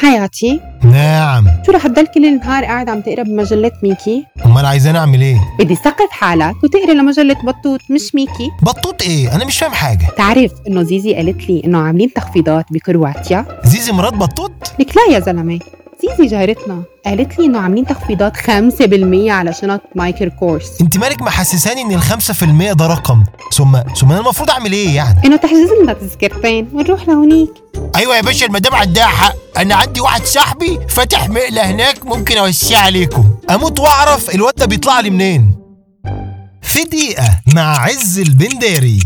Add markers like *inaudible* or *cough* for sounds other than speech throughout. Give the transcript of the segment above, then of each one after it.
حياتي نعم. شو رح تضل كل النهار قاعد عم تقرا بمجلة ميكي؟ أمال عايزاني أعمل إيه؟ بدي ثقف حالك وتقرا لمجلة بطوط مش ميكي. بطوط إيه؟ أنا مش فاهم حاجة. تعرف إنه زيزي قالت لي إنه عاملين تخفيضات بكرواتيا؟ زيزي مرات بطوط؟ لك لا يا زلمة. زيزي جارتنا قالت لي إنه عاملين تخفيضات 5% على شنط مايكل كورس. أنت مالك محسساني إن الخمسة في المية ده رقم؟ ثم ثم أنا المفروض أعمل إيه يعني؟ إنه تحجز لنا تذكرتين ونروح لهونيك. أيوه يا باشا المدام عندها حق. أنا عندي واحد صاحبي فتح مقلة هناك ممكن اوسع عليكم أموت وأعرف الواد ده بيطلع لي منين. في دقيقة مع عز البنداري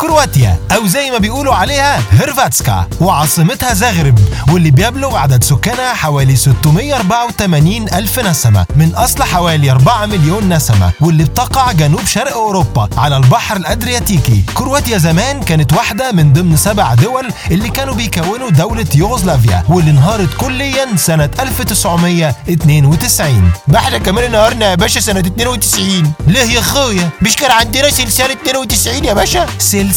كرواتيا أو زي ما بيقولوا عليها هرفاتسكا وعاصمتها زاغرب واللي بيبلغ عدد سكانها حوالي 684 ألف نسمة من أصل حوالي 4 مليون نسمة واللي بتقع جنوب شرق أوروبا على البحر الأدرياتيكي. كرواتيا زمان كانت واحدة من ضمن سبع دول اللي كانوا بيكونوا دولة يوغوسلافيا واللي انهارت كليا سنة 1992 ده إحنا كمان انهارنا يا باشا سنة 92 ليه يا اخويا؟ مش كان عندنا سلسال 92 يا باشا؟ سلسال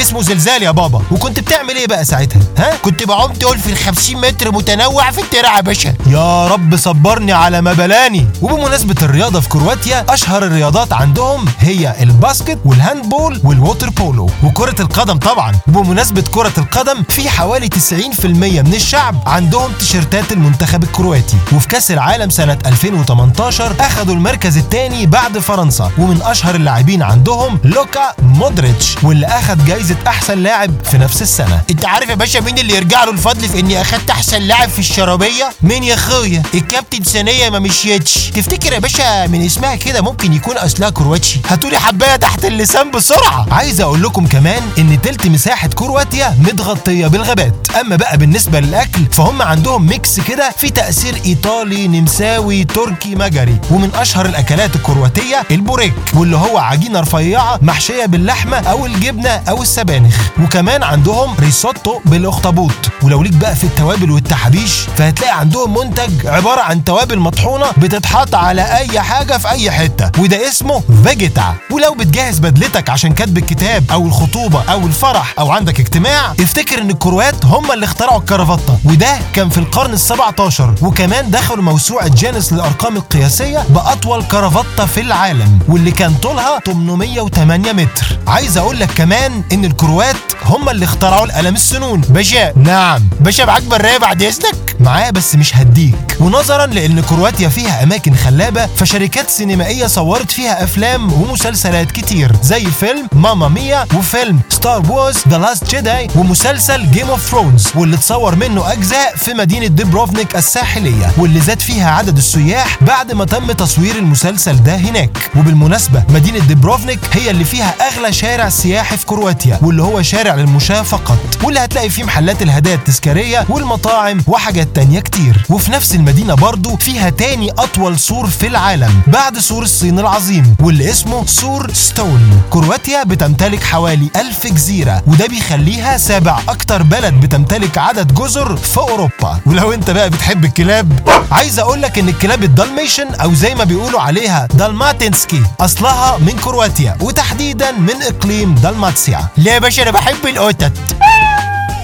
اسمه زلزال يا بابا. وكنت بتعمل إيه بقى ساعتها؟ ها؟ كنت بعوم تقول في ال 50 متر متنوع في الترعة يا باشا. يا رب صبرني على ما بلاني. وبمناسبة الرياضة في كرواتيا أشهر الرياضات عندهم هي ال basket وال handball وال water polo. وكرة القدم طبعا. وبمناسبة كرة القدم في حوالي 90% من الشعب عندهم تيشيرتات المنتخب الكرواتي. وفي كأس العالم سنة 2018 أخذوا المركز الثاني بعد فرنسا. ومن أشهر اللاعبين عندهم لوكا مودريتش. واللي أخذ جايزة أحسن لاعب في نفس السنة. أنت عارف يا باشا مين اللي يرجع له الفضل في إني اخدت أحسن لاعب في الشرابية؟ مين يا أخويا؟ الكابتن ثانية ما مشيتش. تفتكر يا باشا من اسمها كده ممكن يكون اصلها كرواتشي؟ هاتولي حباية تحت اللسان بسرعة. عايز أقول لكم كمان إن تلت مساحة كرواتيا متغطية بالغابات. أما بقى بالنسبة للأكل فهم عندهم mix كده في تأثير إيطالي نمساوي تركي مجري. ومن أشهر الأكلات الكرواتية البوريك واللي هو عجينة رفيعة محشية باللحمة أو الجبنة أو السبانخ وكمان عندهم ريسوتو بالأخطبوط. ولو ليك بقى في التوابل والتحابيش فهتلاقي عندهم منتج عبارة عن توابل مطحونة بتتحط على أي حاجة في أي حتة وده اسمه فيجيتا. ولو بتجهز بدلتك عشان كتب الكتاب أو الخطوبة أو الفرح أو عندك اجتماع افتكر إن الكروات هم اللي اخترعوا الكرافتة. وده كان في القرن ال17 وكمان دخلوا موسوعة جينيس للأرقام القياسية بأطول كرافتة في العالم واللي كان طولها 808 متر. عايز أقول لك كمان إن الكروات هم اللي اخترعوا القلم السنون. باشا نعم. باشا معاك برايه بعد إذنك. معايا بس مش هديك. ونظرا لأن كرواتيا فيها أماكن خلابة فشركات سينمائية صورت فيها أفلام ومسلسلات كتير زي فيلم Mamma Mia وفيلم Star Wars The Last Jedi ومسلسل Game of Thrones واللي اتصور منه أجزاء في مدينة دبروفنيك الساحلية واللي زاد فيها عدد السياح بعد ما تم تصوير المسلسل ده هناك. وبالمناسبة مدينة دبروفنيك هي اللي فيها أغلى شارع سياحي في كرواتيا واللي هو شارع للمشاة فقط واللي هتلاقي فيه محلات الهدايا التذكارية والمطاعم وحاجات تانية كتير. وفي نفس المدينة برضو فيها تاني أطول سور في العالم بعد سور الصين العظيم واللي اسمه سور ستون. كرواتيا بتمتلك حوالي ألف جزيرة وده بيخليها سابع أكتر بلد بتمتلك عدد جزر في أوروبا. ولو أنت بقى بتحب الكلاب عايز أقول لك إن الكلاب ال Dalmatian أو زي ما بيقولوا عليها دالماتنسكي أصلها من كرواتيا وتحديدا من إقليم دالماتسيا. ليه يا باشا أنا بحب القطط.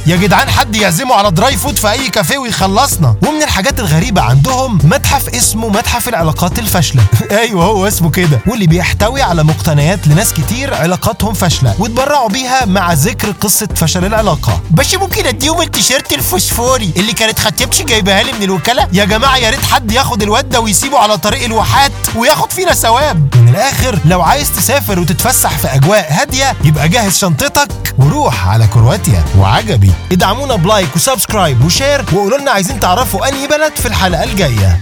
يا جدعان حد يعزمه على dry food في أي كافيه ويخلصنا. ومن الحاجات الغريبة عندهم متحف اسمه متحف العلاقات الفاشلة. *laughs* أيوه هو اسمه كده. واللي بيحتوي على مقتنيات لناس كتير علاقاتهم فاشلة. واتبرعوا بيها مع ذكر قصة فشل العلاقة. باشا ممكن أديهم التيشيرت الفوسفوري اللي كانت خطيبتي جايبها لي من الوكالة؟ يا جماعة يا ريت حد ياخد الواد ده ويسيبه على طريق الواحات وياخد فينا ثواب. من الآخر لو عايز تسافر وتتفسح في أجواء هادية يبقى جهز شنطتك وروح على كرواتيا وعجبي. إدعمونا ب like و subscribe و share وقولوا لنا عايزين تعرفوا أنهي بلد في الحلقة الجاية.